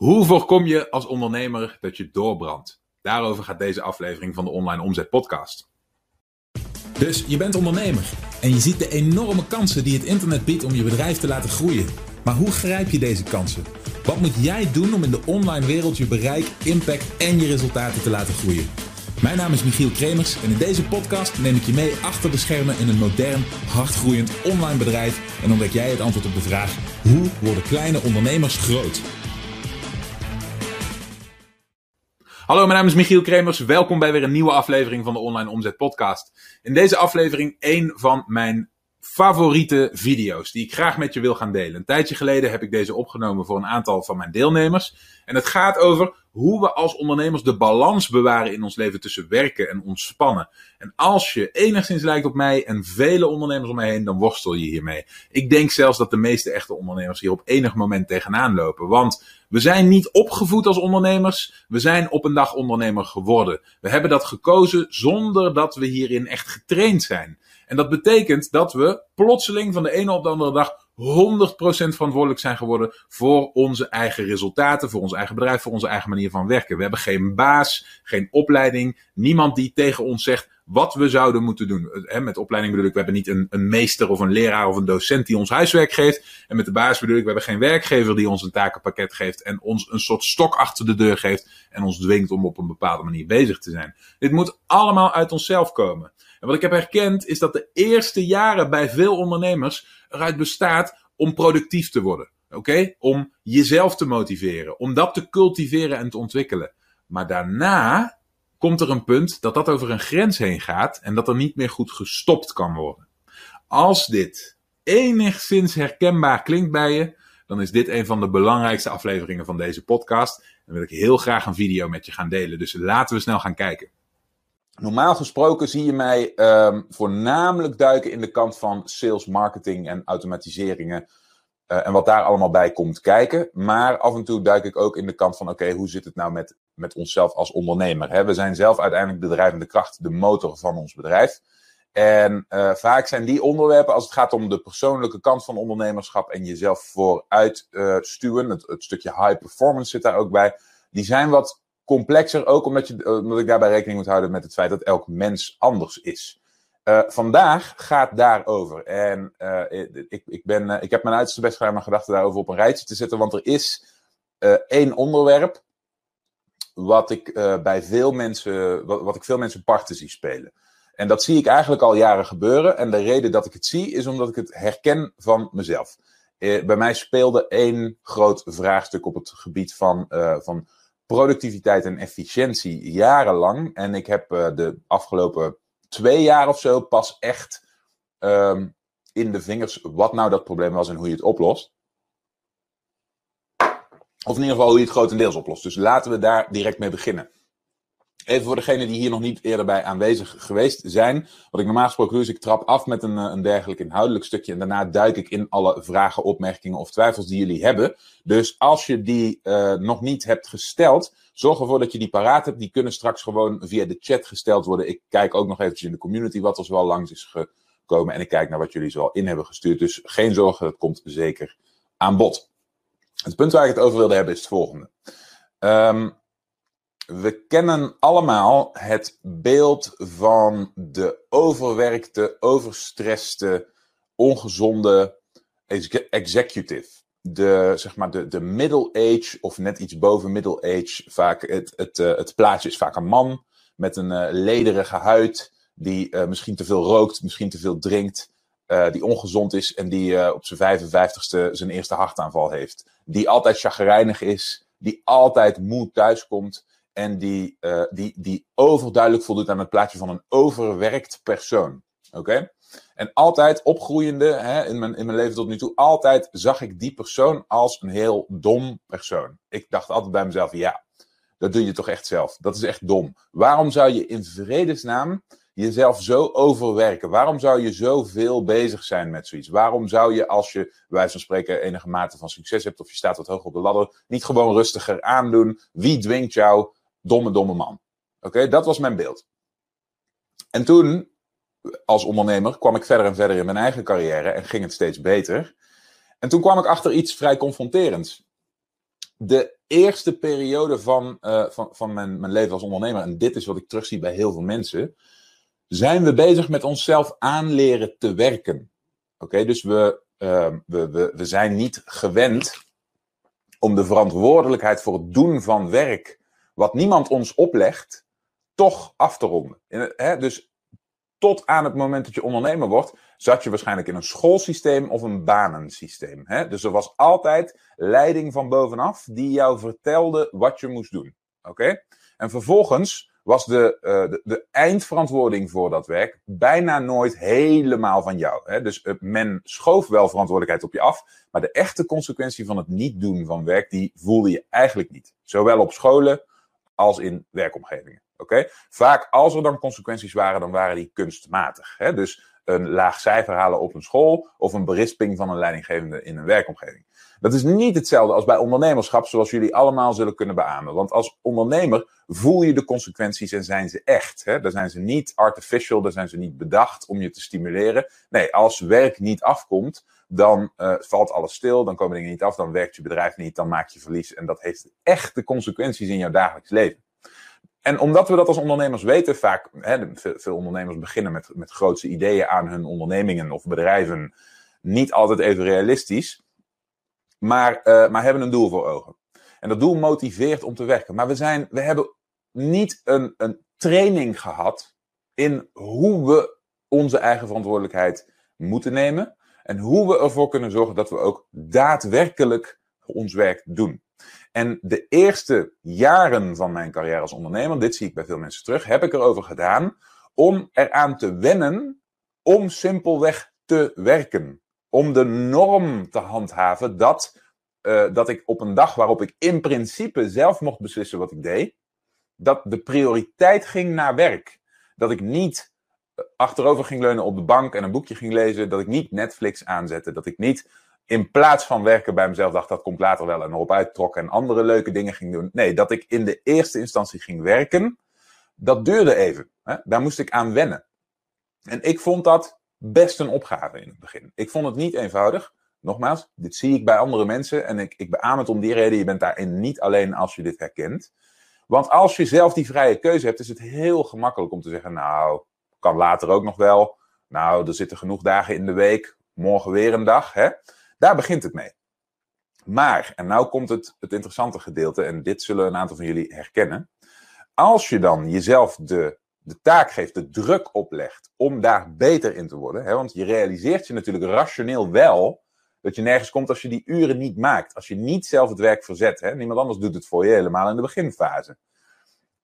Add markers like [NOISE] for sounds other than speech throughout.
Hoe voorkom je als ondernemer dat je doorbrandt? Daarover gaat deze aflevering van de Online Omzet Podcast. Dus je bent ondernemer en je ziet de enorme kansen die het internet biedt om je bedrijf te laten groeien. Maar hoe grijp je deze kansen? Wat moet jij doen om in de online wereld je bereik, impact en je resultaten te laten groeien? Mijn naam is Michiel Kremers en in deze podcast neem ik je mee achter de schermen in een modern, hardgroeiend online bedrijf en ontdek jij het antwoord op de vraag: hoe worden kleine ondernemers groot? Hallo, mijn naam is Michiel Kremers. Welkom bij weer een nieuwe aflevering van de Online Omzet Podcast. In deze aflevering een van mijn favoriete video's die ik graag met je wil gaan delen. Een tijdje geleden heb ik deze opgenomen voor een aantal van mijn deelnemers. En het gaat over hoe we als ondernemers de balans bewaren in ons leven tussen werken en ontspannen. En als je enigszins lijkt op mij en vele ondernemers om mij heen, dan worstel je hiermee. Ik denk zelfs dat de meeste echte ondernemers hier op enig moment tegenaan lopen. Want we zijn niet opgevoed als ondernemers, we zijn op een dag ondernemer geworden. We hebben dat gekozen zonder dat we hierin echt getraind zijn. En dat betekent dat we plotseling van de ene op de andere dag 100% verantwoordelijk zijn geworden voor onze eigen resultaten, voor ons eigen bedrijf, voor onze eigen manier van werken. We hebben geen baas, geen opleiding, niemand die tegen ons zegt wat we zouden moeten doen. met opleiding bedoel ik, we hebben niet een, een, meester of een leraar of een docent die ons huiswerk geeft. En met de baas bedoel ik, we hebben geen werkgever die ons een takenpakket geeft en ons een soort stok achter de deur geeft en ons dwingt om op een bepaalde manier bezig te zijn. Dit moet allemaal uit onszelf komen. En wat ik heb herkend is dat de eerste jaren bij veel ondernemers eruit bestaat om productief te worden. Oké? Om jezelf te motiveren, om dat te cultiveren en te ontwikkelen. Maar daarna komt er een punt dat dat over een grens heen gaat en dat er niet meer goed gestopt kan worden. Als dit enigszins herkenbaar klinkt bij je, dan is dit een van de belangrijkste afleveringen van deze podcast. En wil ik heel graag een video met je gaan delen. Dus laten we snel gaan kijken. Normaal gesproken zie je mij um, voornamelijk duiken in de kant van sales, marketing en automatiseringen. Uh, en wat daar allemaal bij komt kijken. Maar af en toe duik ik ook in de kant van: oké, hoe zit het nou met, met onszelf als ondernemer? Hè? We zijn zelf uiteindelijk de drijvende kracht, de motor van ons bedrijf. En uh, vaak zijn die onderwerpen, als het gaat om de persoonlijke kant van ondernemerschap en jezelf vooruit uh, stuwen, het, het stukje high performance zit daar ook bij, die zijn wat complexer, ook omdat, je, eh, omdat ik daarbij rekening moet houden met het feit dat elk mens anders is. Uh, vandaag gaat daarover. En uh, ik, ik, ben, ik heb mijn uiterste best gedaan mijn gedachten daarover op een rijtje te zetten. Want er is één onderwerp wat ik bij veel mensen, wat, wat ik veel mensen parten zie spelen. En dat zie ik eigenlijk al jaren gebeuren. En de reden dat ik het zie, is omdat ik het herken van mezelf. bij mij speelde één groot vraagstuk op het gebied van, van productiviteit en efficiëntie jarenlang. En ik heb uh, de afgelopen twee jaar of zo pas echt um, in de vingers wat nou dat probleem was en hoe je het oplost. Of in ieder geval hoe je het grotendeels oplost. Dus laten we daar direct mee beginnen. Even voor degenen die hier nog niet eerder bij aanwezig geweest zijn. Wat ik normaal gesproken doe, is ik trap af met een, eh, een dergelijk inhoudelijk stukje. En daarna duik ik in alle vragen, opmerkingen of twijfels die jullie hebben. Dus als je die uh, nog niet hebt gesteld, zorg ervoor dat je die paraat hebt. Die kunnen straks gewoon via de chat gesteld worden. Ik kijk ook nog eventjes in de community wat er zoal langs is gekomen. En ik kijk naar wat jullie zoal in hebben gestuurd. Dus geen zorgen, het komt zeker aan bod. Het punt waar ik het over wilde hebben is het volgende. Um, we kennen allemaal het beeld van de overwerkte, overstresste, ongezonde executive. De, zeg maar, de, de middle age of net iets boven middle age. Vaak het, het, uh, het plaatje is vaak een man met een uh, lederige huid. Die uh, misschien te veel rookt, misschien te veel drinkt. die ongezond is en die op zijn 55ste zijn eerste hartaanval heeft. Die altijd chagrijnig is. Die altijd moe thuiskomt en die, uh, die, die overduidelijk voldoet aan het plaatje van een overwerkt persoon. Oké? En altijd opgroeiende, hè, in, mijn, in mijn leven tot nu toe, altijd zag ik die persoon als een heel dom persoon. Ik dacht altijd bij mezelf, ja, dat doe je toch echt zelf. Dat is echt dom. Waarom zou je in vredesnaam jezelf zo overwerken? Waarom zou je zoveel bezig zijn met zoiets? Waarom zou je, als je, wijze van spreken, enige mate van succes hebt of je staat wat hoger op de ladder, niet gewoon rustiger aandoen? Wie dwingt jou domme, domme man. Oké, dat was mijn beeld. En toen, als ondernemer, kwam ik verder en verder in mijn eigen carrière en ging het steeds beter. En toen kwam ik achter iets vrij confronterends. de eerste periode van, uh, van, van mijn, mijn leven als ondernemer, en dit is wat ik terugzie bij heel veel mensen, zijn we bezig met onszelf aanleren te werken. Oké, dus we, uh, we, we, we zijn niet gewend om de verantwoordelijkheid voor het doen van werk, wat niemand ons oplegt, toch af te ronden. Hè? Dus tot aan het moment dat je ondernemer wordt, zat je waarschijnlijk in een schoolsysteem of een banensysteem. Hè? Dus er was altijd leiding van bovenaf die jou vertelde wat je moest doen. Oké? En vervolgens was de, uh, de, eindverantwoording voor dat werk bijna nooit helemaal van jou. Hè? Dus uh, men schoof wel verantwoordelijkheid op je af, maar de echte consequentie van het niet doen van werk, die voelde je eigenlijk niet. Zowel op scholen als in werkomgevingen. Oké? Vaak als er dan consequenties waren, dan waren die kunstmatig. Hè? Dus een laag cijfer halen op een school of een berisping van een leidinggevende in een werkomgeving. Dat is niet hetzelfde als bij ondernemerschap, zoals jullie allemaal zullen kunnen beamen. Want als ondernemer voel je de consequenties en zijn ze echt. Hè? Daar zijn ze niet artificial, daar zijn ze niet bedacht om je te stimuleren. Nee, als werk niet afkomt, dan uh, valt alles stil, dan komen dingen niet af, dan werkt je bedrijf niet, dan maak je verlies. En dat heeft echte consequenties in jouw dagelijks leven. En omdat we dat als ondernemers weten, vaak, hè, veel ondernemers beginnen met, met grootse ideeën aan hun ondernemingen of bedrijven, niet altijd even realistisch, maar, uh, maar hebben een doel voor ogen. En dat doel motiveert om te werken. Maar we, zijn, we hebben niet een, een training gehad in hoe we onze eigen verantwoordelijkheid moeten nemen en hoe we ervoor kunnen zorgen dat we ook daadwerkelijk ons werk doen. En de eerste jaren van mijn carrière als ondernemer, dit zie ik bij veel mensen terug, heb ik erover gedaan om eraan te wennen om simpelweg te werken. Om de norm te handhaven dat, uh, dat ik op een dag waarop ik in principe zelf mocht beslissen wat ik deed, dat de prioriteit ging naar werk. Dat ik niet eh, achterover ging leunen op de bank en een boekje ging lezen. Dat ik niet Netflix aanzette. Dat ik niet in plaats van werken bij mezelf dacht dat komt later wel en erop uittrok en andere leuke dingen ging doen. Nee, dat ik in de eerste instantie ging werken, dat duurde even. Hè? Daar moest ik aan wennen. En ik vond dat best een opgave in het begin. Ik vond het niet eenvoudig. Nogmaals, dit zie ik bij andere mensen en ik, ik beaam het om die reden. Je bent daarin niet alleen als je dit herkent. Want als je zelf die vrije keuze hebt, is het heel gemakkelijk om te zeggen: Nou, kan later ook nog wel. Nou, er zitten genoeg dagen in de week. Morgen weer een dag. Hè? Daar begint het mee. Maar, en nou komt het, het interessante gedeelte, en dit zullen een aantal van jullie herkennen. Als je dan jezelf de, de taak geeft, de druk oplegt om daar beter in te worden, hè, want je realiseert je natuurlijk rationeel wel dat je nergens komt als je die uren niet maakt. Als je niet zelf het werk verzet. Hè? Niemand anders doet het voor je helemaal in de beginfase.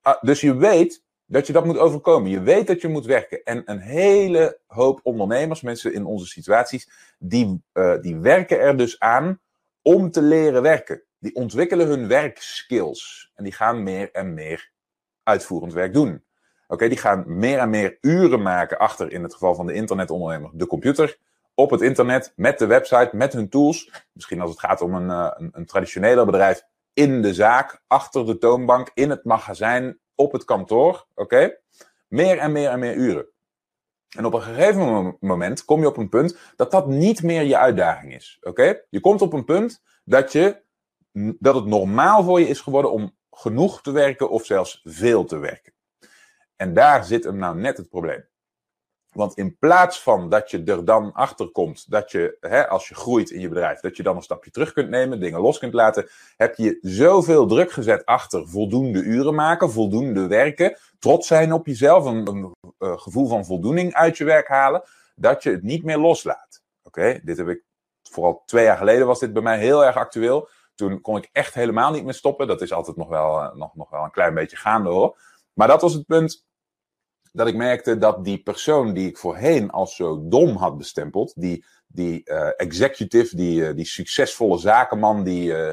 Ah, dus je weet dat je dat moet overkomen. Je weet dat je moet werken. En een hele hoop ondernemers, mensen in onze situaties, die, uh, die werken er dus aan om te leren werken. Die ontwikkelen hun werkskills. En die gaan meer en meer uitvoerend werk doen. Oké, die gaan meer en meer uren maken achter, in het geval van de internetondernemer, de computer. Op het internet, met de website, met hun tools. Misschien als het gaat om een, uh, een, een traditioneler bedrijf, in de zaak, achter de toonbank, in het magazijn, op het kantoor, oké? Meer en meer en meer uren. En op een gegeven moment kom je op een punt dat dat niet meer je uitdaging is, oké? Je komt op een punt dat, je, dat het normaal voor je is geworden om genoeg te werken of zelfs veel te werken. En daar zit hem nou net het probleem. Want in plaats van dat je er dan achter komt dat je, hè, als je groeit in je bedrijf, dat je dan een stapje terug kunt nemen, dingen los kunt laten, heb je zoveel druk gezet achter voldoende uren maken, voldoende werken, trots zijn op jezelf, een, een, een gevoel van voldoening uit je werk halen, dat je het niet meer loslaat. Oké, dit heb ik vooral twee jaar geleden was dit bij mij heel erg actueel. Toen kon ik echt helemaal niet meer stoppen. Dat is altijd nog wel, eh, nog, nog wel een klein beetje gaande hoor. Maar dat was het punt dat ik merkte dat die persoon die ik voorheen als zo dom had bestempeld, die, die uh, executive, die, uh, die succesvolle zakenman, die, uh,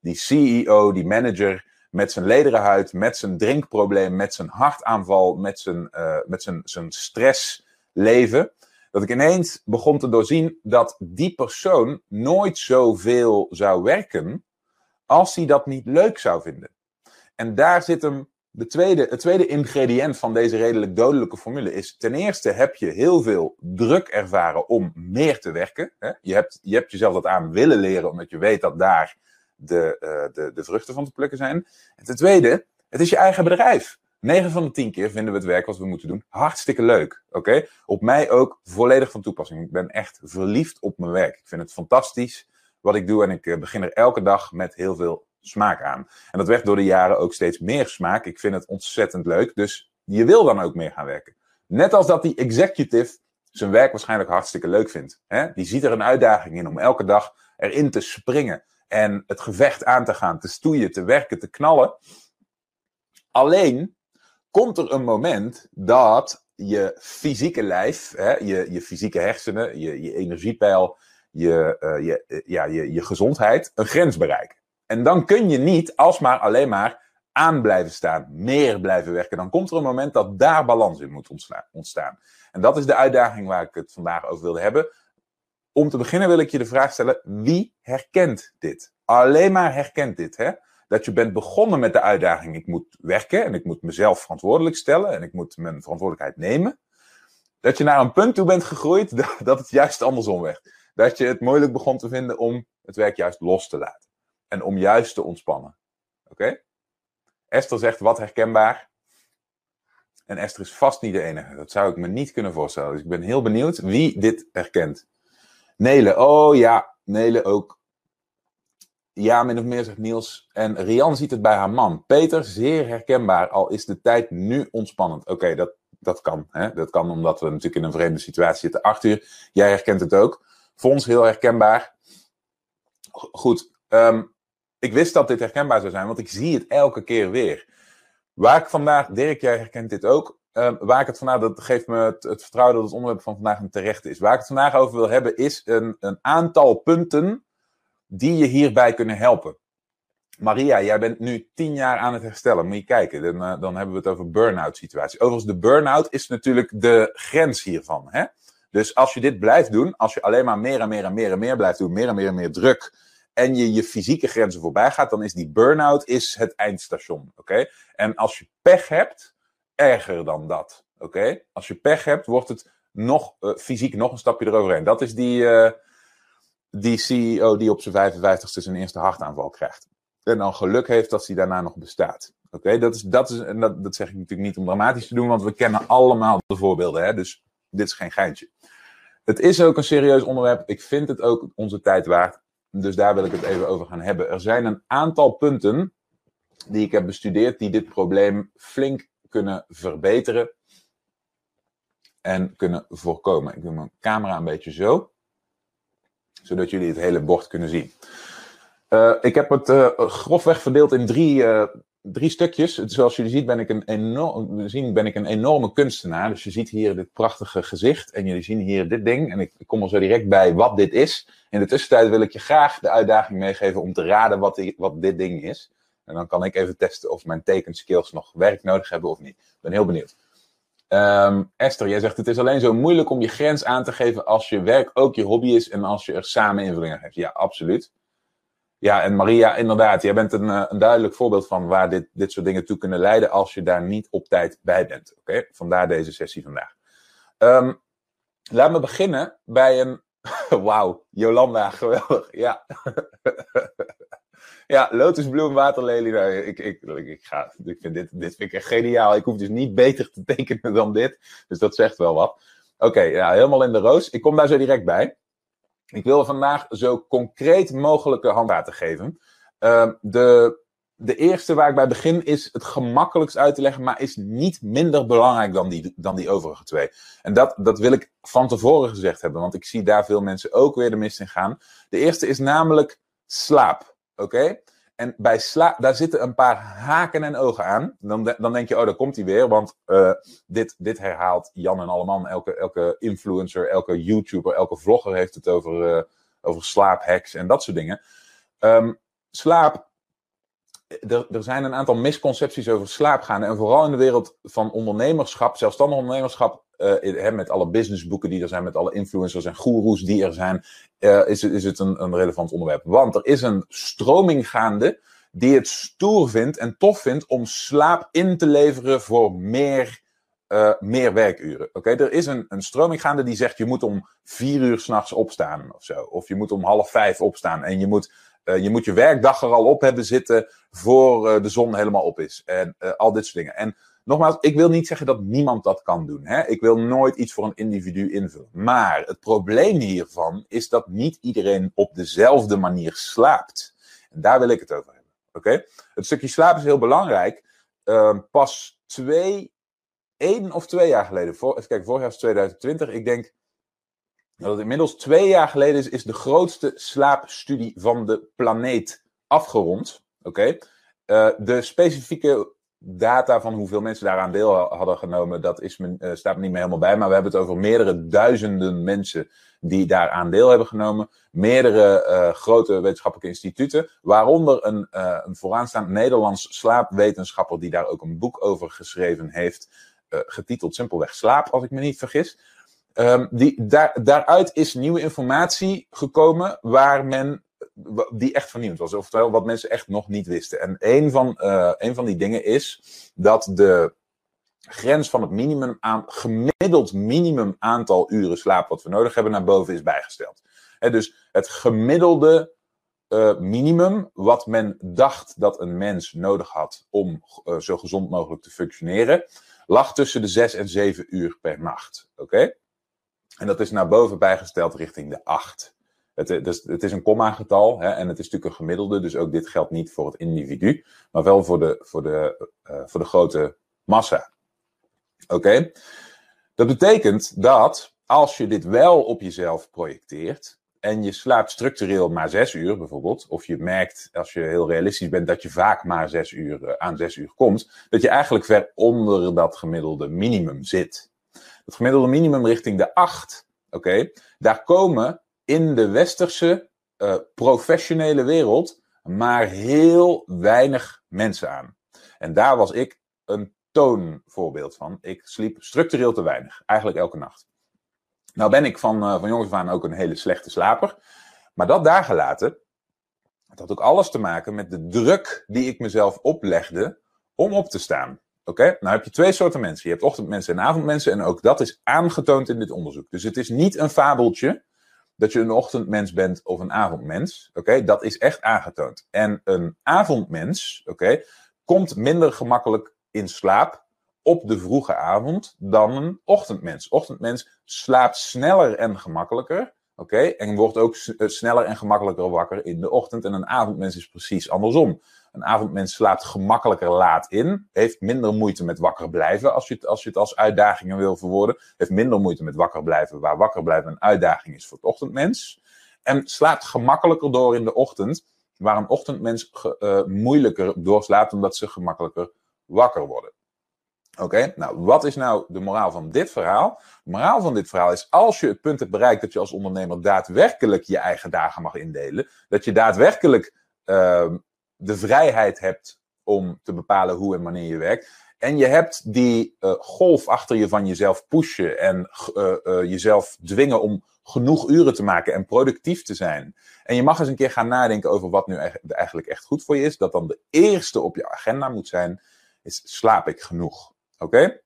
die CEO, die manager, met zijn lederen huid, met zijn drinkprobleem, met zijn hartaanval, met zijn, met zijn, zijn stressleven, dat ik ineens begon te doorzien dat die persoon nooit zoveel zou werken als hij dat niet leuk zou vinden. En daar zit hem de tweede, het tweede ingrediënt van deze redelijk dodelijke formule is: ten eerste heb je heel veel druk ervaren om meer te werken. Hè? Je, hebt, je hebt jezelf dat aan willen leren, omdat je weet dat daar de, uh, de, de vruchten van te plukken zijn. En ten tweede, het is je eigen bedrijf. 9 van de 10 keer vinden we het werk wat we moeten doen hartstikke leuk. Oké? Op mij ook volledig van toepassing. Ik ben echt verliefd op mijn werk. Ik vind het fantastisch wat ik doe en ik begin er elke dag met heel veel smaak aan. En dat werd door de jaren ook steeds meer smaak. Ik vind het ontzettend leuk. Dus je wil dan ook meer gaan werken. Net als dat die executive zijn werk waarschijnlijk hartstikke leuk vindt. Hè? Die ziet er een uitdaging in om elke dag erin te springen. En het gevecht aan te gaan, te stoeien, te werken, te knallen. Alleen komt er een moment dat je fysieke lijf, hè, je, je fysieke hersenen, je, energiepeil, je, uh, je, uh, ja, je, je gezondheid een grens bereiken. En dan kun je niet alsmaar alleen maar aan blijven staan, meer blijven werken. Dan komt er een moment dat daar balans in moet ontstaan. En dat is de uitdaging waar ik het vandaag over wilde hebben. Om te beginnen wil ik je de vraag stellen: wie herkent dit? Alleen maar herkent dit, hè? Dat je bent begonnen met de uitdaging: ik moet werken en ik moet mezelf verantwoordelijk stellen en ik moet mijn verantwoordelijkheid nemen. Dat je naar een punt toe bent gegroeid [LAUGHS] dat het juist andersom werd. Dat je het moeilijk begon te vinden om het werk juist los te laten. En om juist te ontspannen. Oké? Esther zegt wat herkenbaar. En Esther is vast niet de enige. Dat zou ik me niet kunnen voorstellen. Dus ik ben heel benieuwd wie dit herkent. Nele, oh ja, Nele ook. Ja, min of meer zegt Niels. En Rian ziet het bij haar man. Peter, zeer herkenbaar, al is de tijd nu ontspannend. Oké, dat, dat kan. Hè? Dat kan omdat we natuurlijk in een vreemde situatie zitten. Arthur, jij herkent het ook. Fons, heel herkenbaar. Goed, um, ik wist dat dit herkenbaar zou zijn, want ik zie het elke keer weer. Waar ik vandaag, Dirk, jij herkent dit ook. Uh, waar ik het vandaag, dat geeft me het, vertrouwen dat het onderwerp van vandaag een terecht is. Waar ik het vandaag over wil hebben, is een, een aantal punten die je hierbij kunnen helpen. Maria, jij bent nu tien jaar aan het herstellen. Moet je kijken, dan, uh, dan hebben we het over burn-out situatie. Overigens, de burn-out is natuurlijk de grens hiervan. Hè? Dus als je dit blijft doen, als je alleen maar meer en meer en meer en meer blijft doen, meer en meer en meer druk en je je fysieke grenzen voorbij gaat, dan is die burn-out is het eindstation. Oké? En als je pech hebt, erger dan dat. Oké? Als je pech hebt, wordt het nog uh, fysiek nog een stapje eroverheen. Dat is die, uh, die CEO die op zijn 55ste zijn eerste hartaanval krijgt. En dan geluk heeft dat hij daarna nog bestaat. Oké, dat, is, dat, is, dat, dat zeg ik natuurlijk niet om dramatisch te doen, want we kennen allemaal de voorbeelden. Hè? Dus dit is geen geintje. Het is ook een serieus onderwerp. Ik vind het ook onze tijd waard. Dus daar wil ik het even over gaan hebben. Er zijn een aantal punten die ik heb bestudeerd die dit probleem flink kunnen verbeteren en kunnen voorkomen. Ik doe mijn camera een beetje zo, zodat jullie het hele bord kunnen zien. Uh, ik heb het uh, grofweg verdeeld in drie, uh, drie stukjes. Zoals jullie zien ben, ik een enorm, zien ben ik een enorme kunstenaar. Dus je ziet hier dit prachtige gezicht en jullie zien hier dit ding. En ik, kom er zo direct bij wat dit is. In de tussentijd wil ik je graag de uitdaging meegeven om te raden wat, wat dit ding is. En dan kan ik even testen of mijn tekenskills nog werk nodig hebben of niet. Ik ben heel benieuwd. Um, Esther, jij zegt het is alleen zo moeilijk om je grens aan te geven als je werk ook je hobby is en als je er samen invulling aan geeft. Ja, absoluut. Ja, en Maria, inderdaad, jij bent een, eh, een duidelijk voorbeeld van waar dit, dit soort dingen toe kunnen leiden als je daar niet op tijd bij bent. Oké, vandaar deze sessie vandaag. Um, laat me beginnen bij een. [LAUGHS] Wauw, Jolanda, geweldig. Ja. [LAUGHS] ja, lotusbloem, waterlelie. Nou, ik, ik, ik, ga, ik vind dit, dit vind ik geniaal. Ik hoef dus niet beter te tekenen dan dit. Dus dat zegt wel wat. Oké, okay, helemaal in de roos. Ik kom daar zo direct bij. Ik wil vandaag zo concreet mogelijke handvaten geven. Uh, de, de eerste waar ik bij begin is het gemakkelijkst uit te leggen, maar is niet minder belangrijk dan die, dan die overige twee. En dat, dat wil ik van tevoren gezegd hebben, want ik zie daar veel mensen ook weer de mist in gaan. De eerste is namelijk slaap. Oké? En bij slaap, daar zitten een paar haken en ogen aan. Dan, dan denk je, oh, daar komt hij weer. Want uh, dit, dit herhaalt Jan en Alleman. Elke, elke influencer, elke YouTuber, elke vlogger heeft het over, uh, over slaaphacks en dat soort dingen. Um, slaap, er, er zijn een aantal misconcepties over slaap gaan. En vooral in de wereld van ondernemerschap, zelfstandig ondernemerschap, uh, met alle businessboeken die er zijn, met alle influencers en goeroes die er zijn, uh, is, is het een, een relevant onderwerp. Want er is een stroming gaande die het stoer vindt en tof vindt om slaap in te leveren voor meer, uh, meer werkuren. Oké, er is een, een stroming gaande die zegt je moet om vier uur s'nachts opstaan of zo. Of je moet om half vijf opstaan en je moet je moet je werkdag er al op hebben zitten voor de zon helemaal op is. En al dit soort dingen. En nogmaals, ik wil niet zeggen dat niemand dat kan doen. Hè? Ik wil nooit iets voor een individu invullen. Maar het probleem hiervan is dat niet iedereen op dezelfde manier slaapt. En daar wil ik het over hebben. Het stukje slaap is heel belangrijk. Uh, pas twee, één of twee jaar geleden, voor, even kijken, vorig jaar is 2020. Ik denk dat het inmiddels twee jaar geleden is, is de grootste slaapstudie van de planeet afgerond. Uh, de specifieke data van hoeveel mensen daaraan deel hadden genomen, dat is me, uh, staat me niet meer helemaal bij. Maar we hebben het over meerdere duizenden mensen die daaraan deel hebben genomen. Meerdere uh, grote wetenschappelijke instituten, waaronder een, uh, een vooraanstaand Nederlands slaapwetenschapper die daar ook een boek over geschreven heeft, getiteld simpelweg Slaap, als ik me niet vergis. Um, die, daar, daaruit is nieuwe informatie gekomen waar men die echt vernieuwend was. Oftewel, wat mensen echt nog niet wisten. En een van, uh, een van die dingen is dat de grens van het minimum aan, gemiddeld minimum aantal uren slaap wat we nodig hebben naar boven is bijgesteld. Dus het gemiddelde uh, minimum wat men dacht dat een mens nodig had om uh, zo gezond mogelijk te functioneren, lag tussen de 6 en 7 uur per nacht. Oké? En dat is naar boven bijgesteld richting de 8. Het, dus, het is een komma-getal hè, en het is natuurlijk een gemiddelde, dus ook dit geldt niet voor het individu, maar wel voor de, voor de, uh, voor de grote massa. Oké? Dat betekent dat als je dit wel op jezelf projecteert en je slaapt structureel maar zes uur bijvoorbeeld, of je merkt als je heel realistisch bent dat je vaak maar zes uur uh, aan zes uur komt, dat je eigenlijk ver onder dat gemiddelde minimum zit. Het gemiddelde minimum richting de acht, oké, daar komen in de westerse uh, professionele wereld maar heel weinig mensen aan. En daar was ik een toonvoorbeeld van. Ik sliep structureel te weinig, eigenlijk elke nacht. Nou ben ik van, uh, van jongens af aan ook een hele slechte slaper. Maar dat daar gelaten, het had ook alles te maken met de druk die ik mezelf oplegde om op te staan. Oké, nou heb je twee soorten mensen. Je hebt ochtendmensen en avondmensen en ook dat is aangetoond in dit onderzoek. Dus het is niet een fabeltje dat je een ochtendmens bent of een avondmens. Oké, dat is echt aangetoond. En een avondmens, oké, komt minder gemakkelijk in slaap op de vroege avond dan een ochtendmens. Ochtendmens slaapt sneller en gemakkelijker. Oké, en wordt ook sneller en gemakkelijker wakker in de ochtend. En een avondmens is precies andersom. Een avondmens slaapt gemakkelijker laat in. Heeft minder moeite met wakker blijven. Als je het als, het als uitdagingen wil verwoorden. Heeft minder moeite met wakker blijven. Waar wakker blijven een uitdaging is voor het ochtendmens. En slaapt gemakkelijker door in de ochtend. Waar een ochtendmens ge, uh, moeilijker doorslaapt. Omdat ze gemakkelijker wakker worden. Oké, nou wat is nou de moraal van dit verhaal? De moraal van dit verhaal is als je het punt hebt bereikt dat je als ondernemer daadwerkelijk je eigen dagen mag indelen. Dat je daadwerkelijk uh, de vrijheid hebt om te bepalen hoe en wanneer je werkt. En je hebt die uh, golf achter je van jezelf pushen en uh, uh, jezelf dwingen om genoeg uren te maken en productief te zijn. En je mag eens een keer gaan nadenken over wat nu eigenlijk echt goed voor je is. Dat dan de eerste op je agenda moet zijn, is slaap ik genoeg? Oké?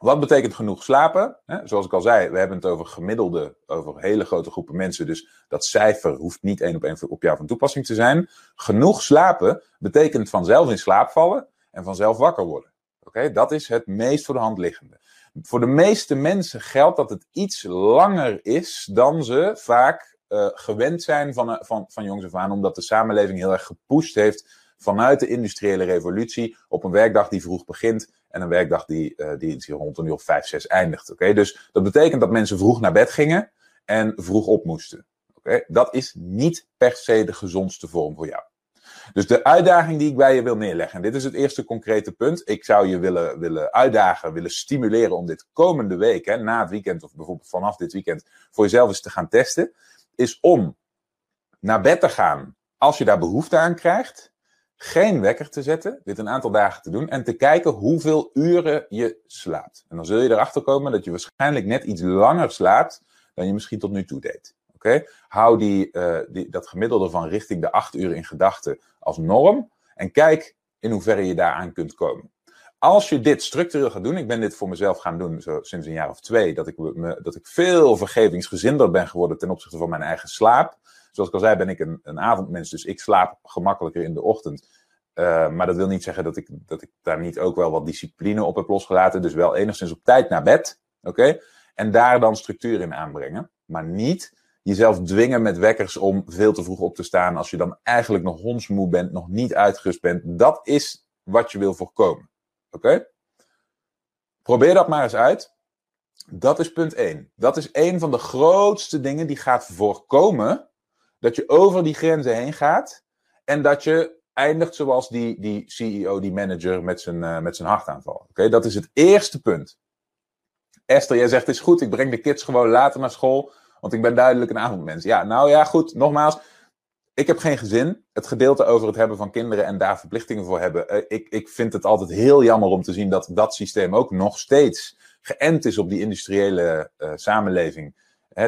Wat betekent genoeg slapen? Zoals ik al zei, we hebben het over gemiddelde, over hele grote groepen mensen. Dus dat cijfer hoeft niet één op één op jou van toepassing te zijn. Genoeg slapen betekent vanzelf in slaap vallen en vanzelf wakker worden. Oké, dat is het meest voor de hand liggende. Voor de meeste mensen geldt dat het iets langer is dan ze vaak uh, gewend zijn van, van, van jongs af aan, omdat de samenleving heel erg gepusht heeft vanuit de industriële revolutie op een werkdag die vroeg begint en een werkdag die, uh, die rond een uur of vijf, zes eindigt. Oké? Dus dat betekent dat mensen vroeg naar bed gingen en vroeg op moesten. Oké? Dat is niet per se de gezondste vorm voor jou. Dus de uitdaging die ik bij je wil neerleggen, en dit is het eerste concrete punt. Ik zou je willen, willen uitdagen, willen stimuleren om dit komende week, hè, na het weekend of bijvoorbeeld vanaf dit weekend, voor jezelf eens te gaan testen. Is om naar bed te gaan als je daar behoefte aan krijgt geen wekker te zetten, dit een aantal dagen te doen en te kijken hoeveel uren je slaapt. En dan zul je erachter komen dat je waarschijnlijk net iets langer slaapt dan je misschien tot nu toe deed. Oké? Hou die, uh, die, dat gemiddelde van richting de acht uur in gedachten als norm en kijk in hoeverre je daaraan kunt komen. Als je dit structureel gaat doen, ik ben dit voor mezelf gaan doen zo, sinds een jaar of twee, dat ik, me, dat ik veel vergevingsgezinder ben geworden ten opzichte van mijn eigen slaap. Zoals ik al zei, ben ik een, avondmens, dus ik slaap gemakkelijker in de ochtend. Uh, maar dat wil niet zeggen dat ik, dat ik daar niet ook wel wat discipline op heb losgelaten. Dus wel enigszins op tijd naar bed. Oké? En daar dan structuur in aanbrengen. Maar niet jezelf dwingen met wekkers om veel te vroeg op te staan. Als je dan eigenlijk nog hondsmoe bent, nog niet uitgerust bent. Dat is wat je wil voorkomen. Oké? Probeer dat maar eens uit. Dat is punt 1. Dat is een van de grootste dingen die gaat voorkomen dat je over die grenzen heen gaat en dat je eindigt zoals die, die CEO, die manager met zijn, uh, met zijn hartaanval. Oké, dat is het eerste punt. Esther, jij zegt het is goed, ik breng de kids gewoon later naar school, want ik ben duidelijk een avondmens. Ja, nou ja, goed, nogmaals, ik heb geen gezin. Het gedeelte over het hebben van kinderen en daar verplichtingen voor hebben. Uh, ik, ik vind het altijd heel jammer om te zien dat dat systeem ook nog steeds geënt is op die industriële uh, samenleving.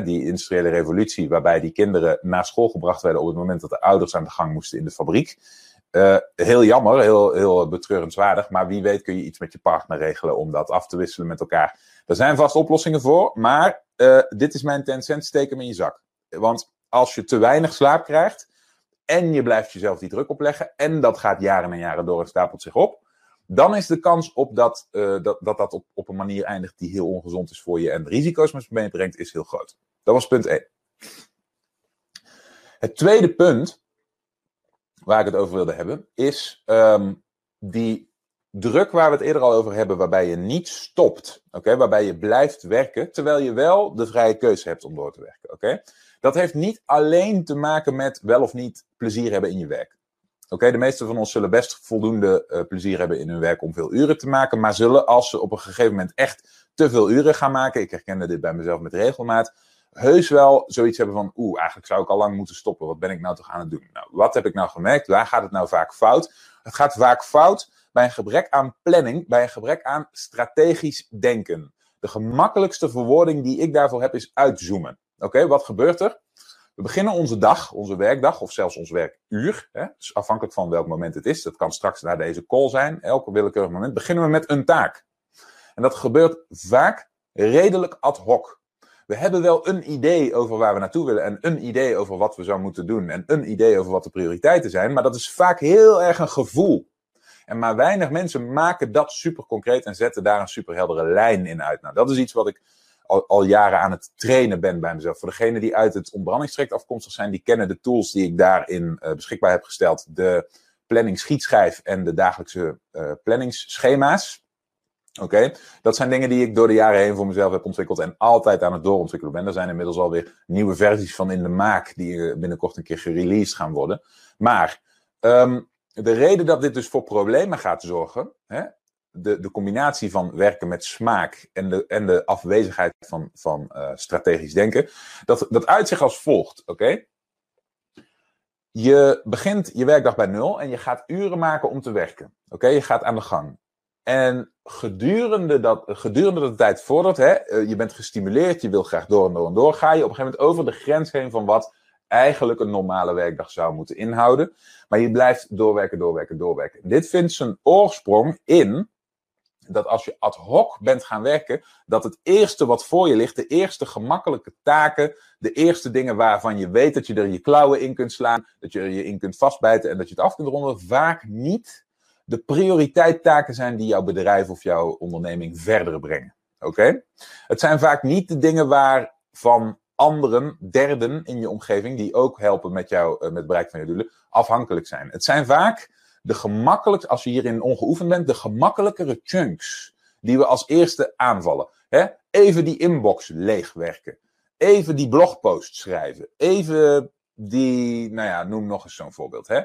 Die industriële revolutie, waarbij die kinderen naar school gebracht werden op het moment dat de ouders aan de gang moesten in de fabriek. Uh, heel jammer, heel, heel betreurenswaardig, maar wie weet kun je iets met je partner regelen om dat af te wisselen met elkaar. Er zijn vast oplossingen voor, maar uh, dit is mijn 10 cent, steek hem in je zak. Want als je te weinig slaap krijgt en je blijft jezelf die druk opleggen en dat gaat jaren en jaren door en stapelt zich op, dan is de kans op dat uh, dat, dat, dat op, op een manier eindigt die heel ongezond is voor je en risico's met meebrengt, is heel groot. Dat was punt 1. Het tweede punt waar ik het over wilde hebben, is um, die druk waar we het eerder al over hebben, waarbij je niet stopt, oké, waarbij je blijft werken, terwijl je wel de vrije keuze hebt om door te werken, oké. Dat heeft niet alleen te maken met wel of niet plezier hebben in je werk. Oké, de meeste van ons zullen best voldoende uh, plezier hebben in hun werk om veel uren te maken, maar zullen als ze op een gegeven moment echt te veel uren gaan maken, ik herkende dit bij mezelf met regelmaat, heus wel zoiets hebben van, oeh, eigenlijk zou ik al lang moeten stoppen. Wat ben ik nou toch aan het doen? Nou, wat heb ik nou gemerkt? Waar gaat het nou vaak fout? Het gaat vaak fout bij een gebrek aan planning, bij een gebrek aan strategisch denken. De gemakkelijkste verwoording die ik daarvoor heb is uitzoomen. Oké, wat gebeurt er? We beginnen onze dag, onze werkdag, of zelfs ons werkuur. Hè? Dus afhankelijk van welk moment het is. Dat kan straks na deze call zijn. Elke willekeurig moment beginnen we met een taak. En dat gebeurt vaak redelijk ad hoc. We hebben wel een idee over waar we naartoe willen en een idee over wat we zouden moeten doen en een idee over wat de prioriteiten zijn, maar dat is vaak heel erg een gevoel. En maar weinig mensen maken dat super concreet en zetten daar een super heldere lijn in uit. Nou, dat is iets wat ik al, jaren aan het trainen ben bij mezelf. Voor degenen die uit het ontbrandingstraject afkomstig zijn, die kennen de tools die ik daarin uh, beschikbaar heb gesteld. De planning schietschijf en de dagelijkse uh, planningsschema's. Oké, dat zijn dingen die ik door de jaren heen voor mezelf heb ontwikkeld en altijd aan het doorontwikkelen ben. Er zijn inmiddels alweer nieuwe versies van in de maak die binnenkort een keer gereleased gaan worden. Maar um, de reden dat dit dus voor problemen gaat zorgen, hè, de, de combinatie van werken met smaak en de, en de afwezigheid van, van uh, strategisch denken, dat, dat uit zich als volgt. Oké? Je begint je werkdag bij nul en je gaat uren maken om te werken. Oké, je gaat aan de gang. En gedurende, dat, gedurende de tijd voordat, hè, je bent gestimuleerd, je wil graag door en door en door, ga je op een gegeven moment over de grens heen van wat eigenlijk een normale werkdag zou moeten inhouden. Maar je blijft doorwerken, doorwerken, doorwerken. Dit vindt zijn oorsprong in dat als je ad hoc bent gaan werken, dat het eerste wat voor je ligt, de eerste gemakkelijke taken, de eerste dingen waarvan je weet dat je er je klauwen in kunt slaan, dat je er je in kunt vastbijten en dat je het af kunt ronden, vaak niet de prioriteitstaken zijn die jouw bedrijf of jouw onderneming verder brengen. Oké? Het zijn vaak niet de dingen waarvan anderen, derden in je omgeving, die ook helpen met, jou, met het bereik van je doelen, afhankelijk zijn. Het zijn vaak de gemakkelijkste, als je hierin ongeoefend bent, de gemakkelijkere chunks die we als eerste aanvallen. Hè? Even die inbox leegwerken. Even die blogpost schrijven. Even die, nou ja, noem nog eens zo'n voorbeeld. Hè?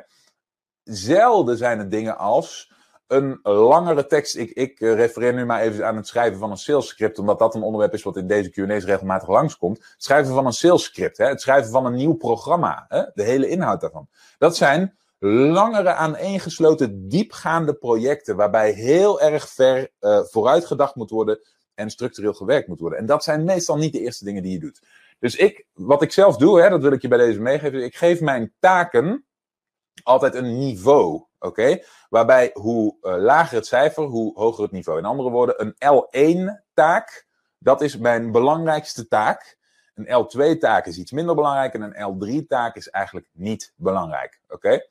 Zelden zijn het dingen als een langere tekst. Ik, ik refereer nu maar even aan het schrijven van een sales script, omdat dat een onderwerp is wat in deze Q&A's regelmatig langskomt. Het schrijven van een sales script, hè? het schrijven van een nieuw programma, hè? de hele inhoud daarvan. Dat zijn langere aaneengesloten, diepgaande projecten waarbij heel erg ver uh, vooruitgedacht moet worden en structureel gewerkt moet worden. En dat zijn meestal niet de eerste dingen die je doet. Dus ik, wat ik zelf doe, hè, dat wil ik je bij deze meegeven, ik geef mijn taken altijd een niveau, oké? Waarbij hoe uh, lager het cijfer, hoe hoger het niveau. In andere woorden, een L1-taak, dat is mijn belangrijkste taak. Een L2-taak is iets minder belangrijk en een L3-taak is eigenlijk niet belangrijk. Oké?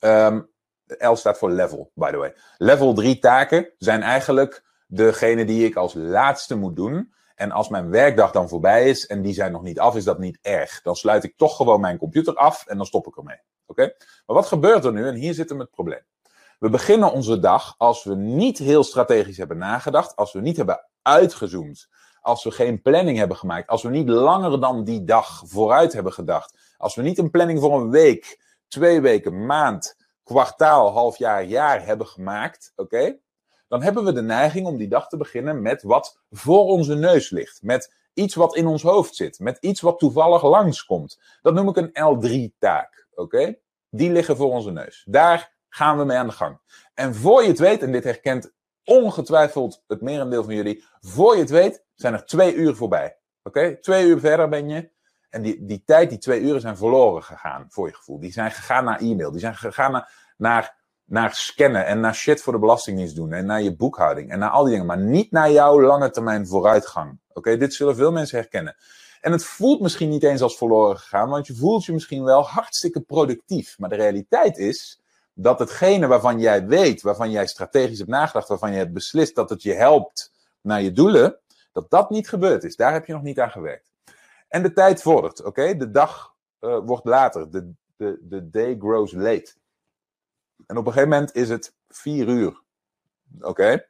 Ehm, L staat voor level, by the way. Level 3 taken zijn eigenlijk degene die ik als laatste moet doen. En als mijn werkdag dan voorbij is en die zijn nog niet af, is dat niet erg. Dan sluit ik toch gewoon mijn computer af en dan stop ik ermee. Oké? Maar wat gebeurt er nu? En hier zit hem het probleem. We beginnen onze dag als we niet heel strategisch hebben nagedacht, als we niet hebben uitgezoomd, als we geen planning hebben gemaakt, als we niet langer dan die dag vooruit hebben gedacht, als we niet een planning voor een week, twee weken, maand, kwartaal, half jaar, jaar hebben gemaakt, oké? Dan hebben we de neiging om die dag te beginnen met wat voor onze neus ligt. Met iets wat in ons hoofd zit. Met iets wat toevallig langskomt. Dat noem ik een L3-taak, oké? Die liggen voor onze neus. Daar gaan we mee aan de gang. En voor je het weet, en dit herkent ongetwijfeld het merendeel van jullie, voor je het weet, zijn er twee uur voorbij. Oké? Twee uur verder ben je. En die, die tijd, die twee uren zijn verloren gegaan, voor je gevoel. Die zijn gegaan naar e-mail. Die zijn gegaan naar, naar, naar scannen en naar shit voor de Belastingdienst doen. En naar je boekhouding en naar al die dingen. Maar niet naar jouw lange termijn vooruitgang. Oké? Dit zullen veel mensen herkennen. En het voelt misschien niet eens als verloren gegaan, want je voelt je misschien wel hartstikke productief. Maar de realiteit is dat hetgene waarvan jij weet, waarvan jij strategisch hebt nagedacht, waarvan je hebt beslist dat het je helpt naar je doelen, dat dat niet gebeurd is. Daar heb je nog niet aan gewerkt. En de tijd vordert, oké? De dag uh, wordt later. De, de, de day grows late. En op een gegeven moment is het vier uur. Oké?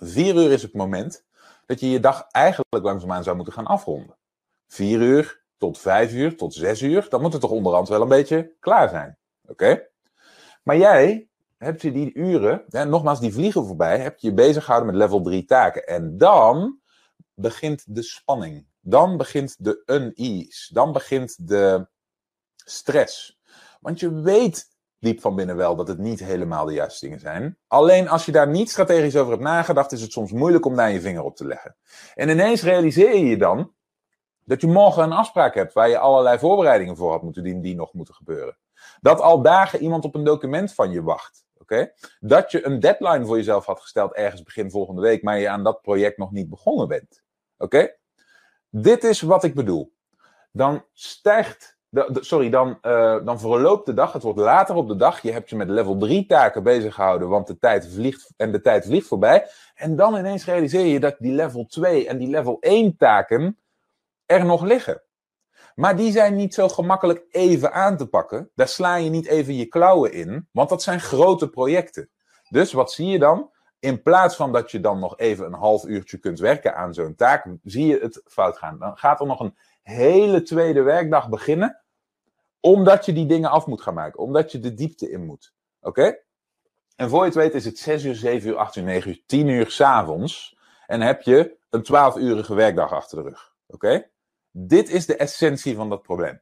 Vier uur is het moment dat je je dag eigenlijk langzaamaan zou moeten gaan afronden. Vier uur tot vijf uur, tot zes uur, dan moet het toch onderhand wel een beetje klaar zijn. Oké? Maar jij hebt je die uren, hè, nogmaals, die vliegen voorbij, heb je je bezig gehouden met level 3 taken. En dan begint de spanning. Dan begint de unease. Dan begint de stress. Want je weet diep van binnen wel dat het niet helemaal de juiste dingen zijn. Alleen als je daar niet strategisch over hebt nagedacht, is het soms moeilijk om daar je vinger op te leggen. En ineens realiseer je je dan dat je morgen een afspraak hebt waar je allerlei voorbereidingen voor had moeten dienen die nog moeten gebeuren. Dat al dagen iemand op een document van je wacht. Oké? Dat je een deadline voor jezelf had gesteld ergens begin volgende week, maar je aan dat project nog niet begonnen bent. Oké? Dit is wat ik bedoel. Dan stijgt, de, sorry, dan, uh, dan verloopt de dag, het wordt later op de dag, je hebt je met level 3 taken bezig gehouden, want de tijd vliegt en de tijd vliegt voorbij. En dan ineens realiseer je dat die level 2 en die level 1 taken er nog liggen. Maar die zijn niet zo gemakkelijk even aan te pakken. Daar sla je niet even je klauwen in, want dat zijn grote projecten. Dus wat zie je dan? In plaats van dat je dan nog even een half uurtje kunt werken aan zo'n taak, zie je het fout gaan. Dan gaat er nog een hele tweede werkdag beginnen, omdat je die dingen af moet gaan maken, omdat je de diepte in moet. Oké? En voor je het weet is het 6 uur, 7 uur, 8 uur, 9 uur, 10 uur s'avonds. En heb je een 12-urige werkdag achter de rug. Oké? Dit is de essentie van dat probleem.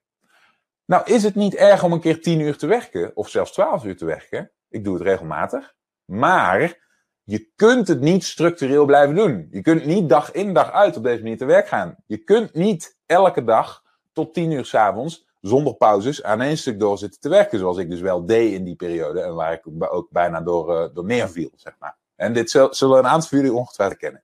Nou, is het niet erg om een keer 10 uur te werken, of zelfs 12 uur te werken? Ik doe het regelmatig. Maar je kunt het niet structureel blijven doen. Je kunt niet dag in dag uit op deze manier te werk gaan. Je kunt niet elke dag tot 10 uur s'avonds zonder pauzes aan één stuk door zitten te werken. Zoals ik dus wel deed in die periode. En waar ik ook bijna door, uh, door neerviel, zeg maar. En dit zullen een aantal van jullie ongetwijfeld kennen.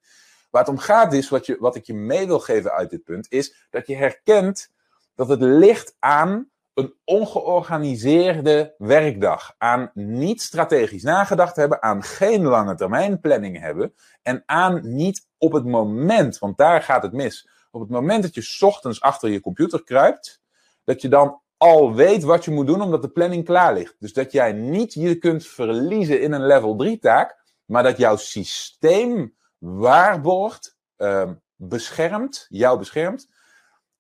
Waar het om gaat is, wat, je, wat ik je mee wil geven uit dit punt, is dat je herkent dat het ligt aan een ongeorganiseerde werkdag. Aan niet strategisch nagedacht hebben, aan geen lange termijn planning hebben en aan niet op het moment, want daar gaat het mis. Op het moment dat je ochtends achter je computer kruipt, dat je dan al weet wat je moet doen omdat de planning klaar ligt. Dus dat jij niet je kunt verliezen in een level 3 taak, maar dat jouw systeem waarborgt, uh, beschermt, jou beschermt.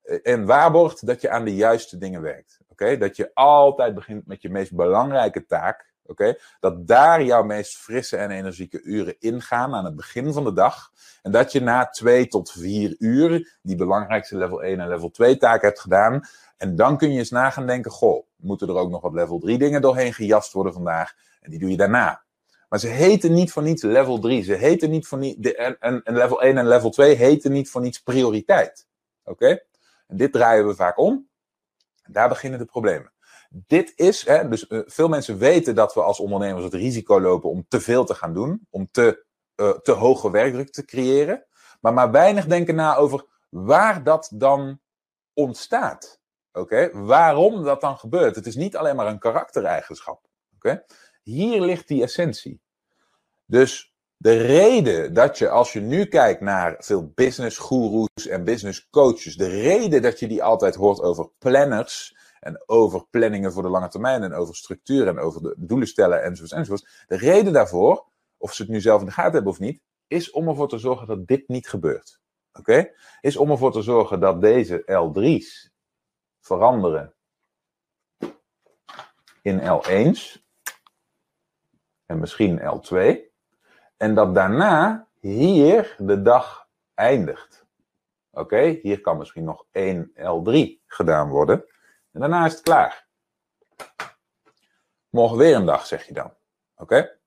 Eh, en waarborgt dat je aan de juiste dingen werkt. Oké, Dat je altijd begint met je meest belangrijke taak. Oké, Dat daar jouw meest frisse en energieke uren ingaan aan het begin van de dag. En dat je na twee tot vier uur die belangrijkste level 1 en level 2 taken hebt gedaan. En dan kun je eens na gaan denken: Goh, moeten er ook nog wat level 3 dingen doorheen gejast worden vandaag? En die doe je daarna. Maar ze heten niet voor niets level 3. Ze heten niet voor niets. En, en, level 1 en level 2 heten niet voor niets prioriteit. Oké? En dit draaien we vaak om. Daar beginnen de problemen. Dit is, hè, dus uh, veel mensen weten dat we als ondernemers het risico lopen om te veel te gaan doen, om te, uh, te hoge werkdruk te creëren. Maar maar weinig denken na over waar dat dan ontstaat. Oké, waarom dat dan gebeurt. Het is niet alleen maar een karaktereigenschap. Oké, hier ligt die essentie. Dus de reden dat je, als je nu kijkt naar veel business gurus en business coaches, de reden dat je die altijd hoort over planners en over planningen voor de lange termijn en over structuur en over de doelen stellen enzovoorts enzovoorts. De reden daarvoor, of ze het nu zelf in de gaten hebben of niet, is om ervoor te zorgen dat dit niet gebeurt. Oké? Is om ervoor te zorgen dat deze L3's veranderen in L1's en misschien L2. En dat daarna hier de dag eindigt. Oké, hier kan misschien nog 1 L3 gedaan worden. En daarna is het klaar. Morgen weer een dag, zeg je dan. Oké?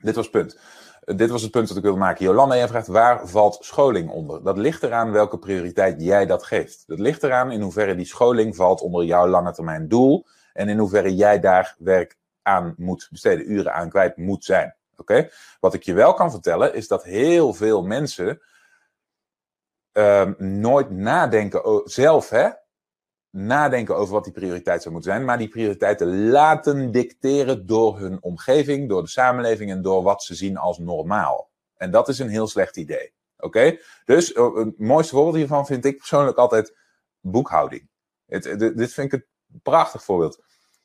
Dit was het punt. Dit was het punt dat ik wilde maken. Jolanda, jij vraagt waar valt scholing onder? Dat ligt eraan welke prioriteit jij dat geeft. Dat ligt eraan in hoeverre die scholing valt onder jouw lange termijn doel. En in hoeverre jij daar werk aan moet besteden, uren aan kwijt moet zijn. Oké? Wat ik je wel kan vertellen is dat heel veel mensen um, nooit nadenken zelf, hè? Nadenken over wat die prioriteit zou moeten zijn, maar die prioriteiten laten dicteren door hun omgeving, door de samenleving en door wat ze zien als normaal. En dat is een heel slecht idee. Oké? Dus het mooiste voorbeeld hiervan vind ik persoonlijk altijd boekhouding. Het, dit vind ik een prachtig voorbeeld.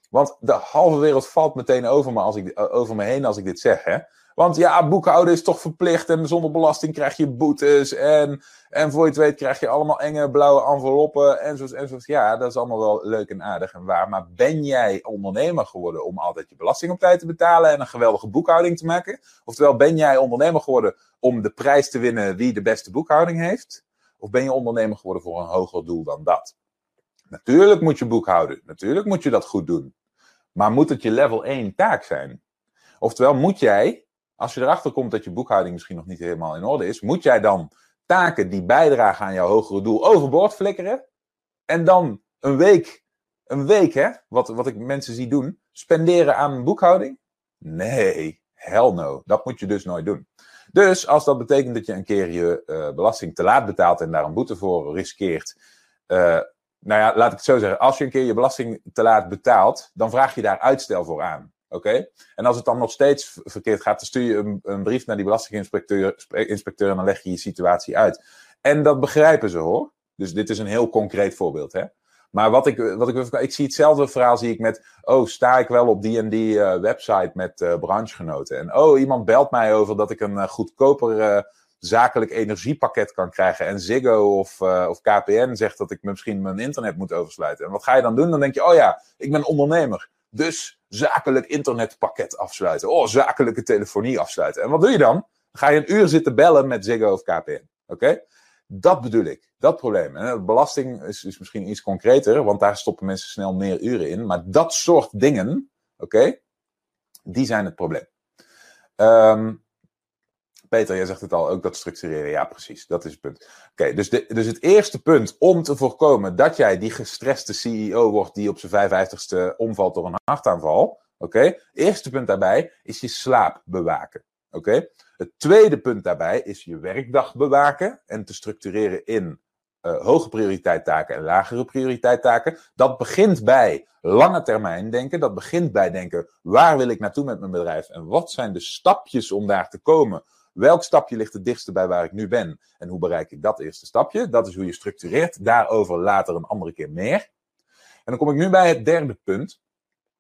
Want de halve wereld valt meteen over me, als ik, over me heen als ik dit zeg. Hè? Want ja, boekhouden is toch verplicht en zonder belasting krijg je boetes. En, en voor je het weet krijg je allemaal enge blauwe enveloppen enzovoort, enzovoort. Ja, dat is allemaal wel leuk en aardig en waar. Maar ben jij ondernemer geworden om altijd je belasting op tijd te betalen en een geweldige boekhouding te maken? Oftewel, ben jij ondernemer geworden om de prijs te winnen wie de beste boekhouding heeft? Of ben je ondernemer geworden voor een hoger doel dan dat? Natuurlijk moet je boekhouden. Natuurlijk moet je dat goed doen. Maar moet het je level 1 taak zijn? Oftewel, moet jij, als je erachter komt dat je boekhouding misschien nog niet helemaal in orde is, moet jij dan taken die bijdragen aan jouw hogere doel overboord flikkeren? En dan een week, een week hè, wat, wat ik mensen zie doen, spenderen aan boekhouding? Nee, hell no. Dat moet je dus nooit doen. Dus als dat betekent dat je een keer je uh, belasting te laat betaalt en daar een boete voor riskeert, uh, nou ja, laat ik het zo zeggen. Als je een keer je belasting te laat betaalt, dan vraag je daar uitstel voor aan. Oké? En als het dan nog steeds verkeerd gaat, dan stuur je een, een brief naar die belastinginspecteur inspecteur, en dan leg je je situatie uit. En dat begrijpen ze hoor. Dus dit is een heel concreet voorbeeld. Hè? Maar wat ik, wat ik, ik zie hetzelfde verhaal zie ik met, oh, sta ik wel op die en die uh, website met uh, branchegenoten. En oh, iemand belt mij over dat ik een uh, goedkoper zakelijk energiepakket kan krijgen. En Ziggo of, uh, of KPN zegt dat ik misschien mijn internet moet oversluiten. En wat ga je dan doen? Dan denk je, oh ja, ik ben ondernemer. Dus zakelijk internetpakket afsluiten. Oh, zakelijke telefonie afsluiten. En wat doe je dan? Dan ga je een uur zitten bellen met Ziggo of KPN. Oké? Dat bedoel ik. Dat probleem. En belasting is, is misschien iets concreter, want daar stoppen mensen snel meer uren in. Maar dat soort dingen, oké, die zijn het probleem. Um, Peter, jij zegt het al, ook dat structureren. Ja, precies. Dat is het punt. Oké, dus, dus het eerste punt om te voorkomen dat jij die gestreste CEO wordt die op zijn 55ste omvalt door een hartaanval. Oké, eerste punt daarbij is je slaap bewaken. Oké, het tweede punt daarbij is je werkdag bewaken en te structureren in uh, hoge prioriteit taken en lagere prioriteit taken. Dat begint bij lange termijn denken. Dat begint bij denken, waar wil ik naartoe met mijn bedrijf en wat zijn de stapjes om daar te komen Welk stapje ligt het dichtste bij waar ik nu ben? En hoe bereik ik dat eerste stapje? Dat is hoe je structureert. Daarover later een andere keer meer. En dan kom ik nu bij het derde punt.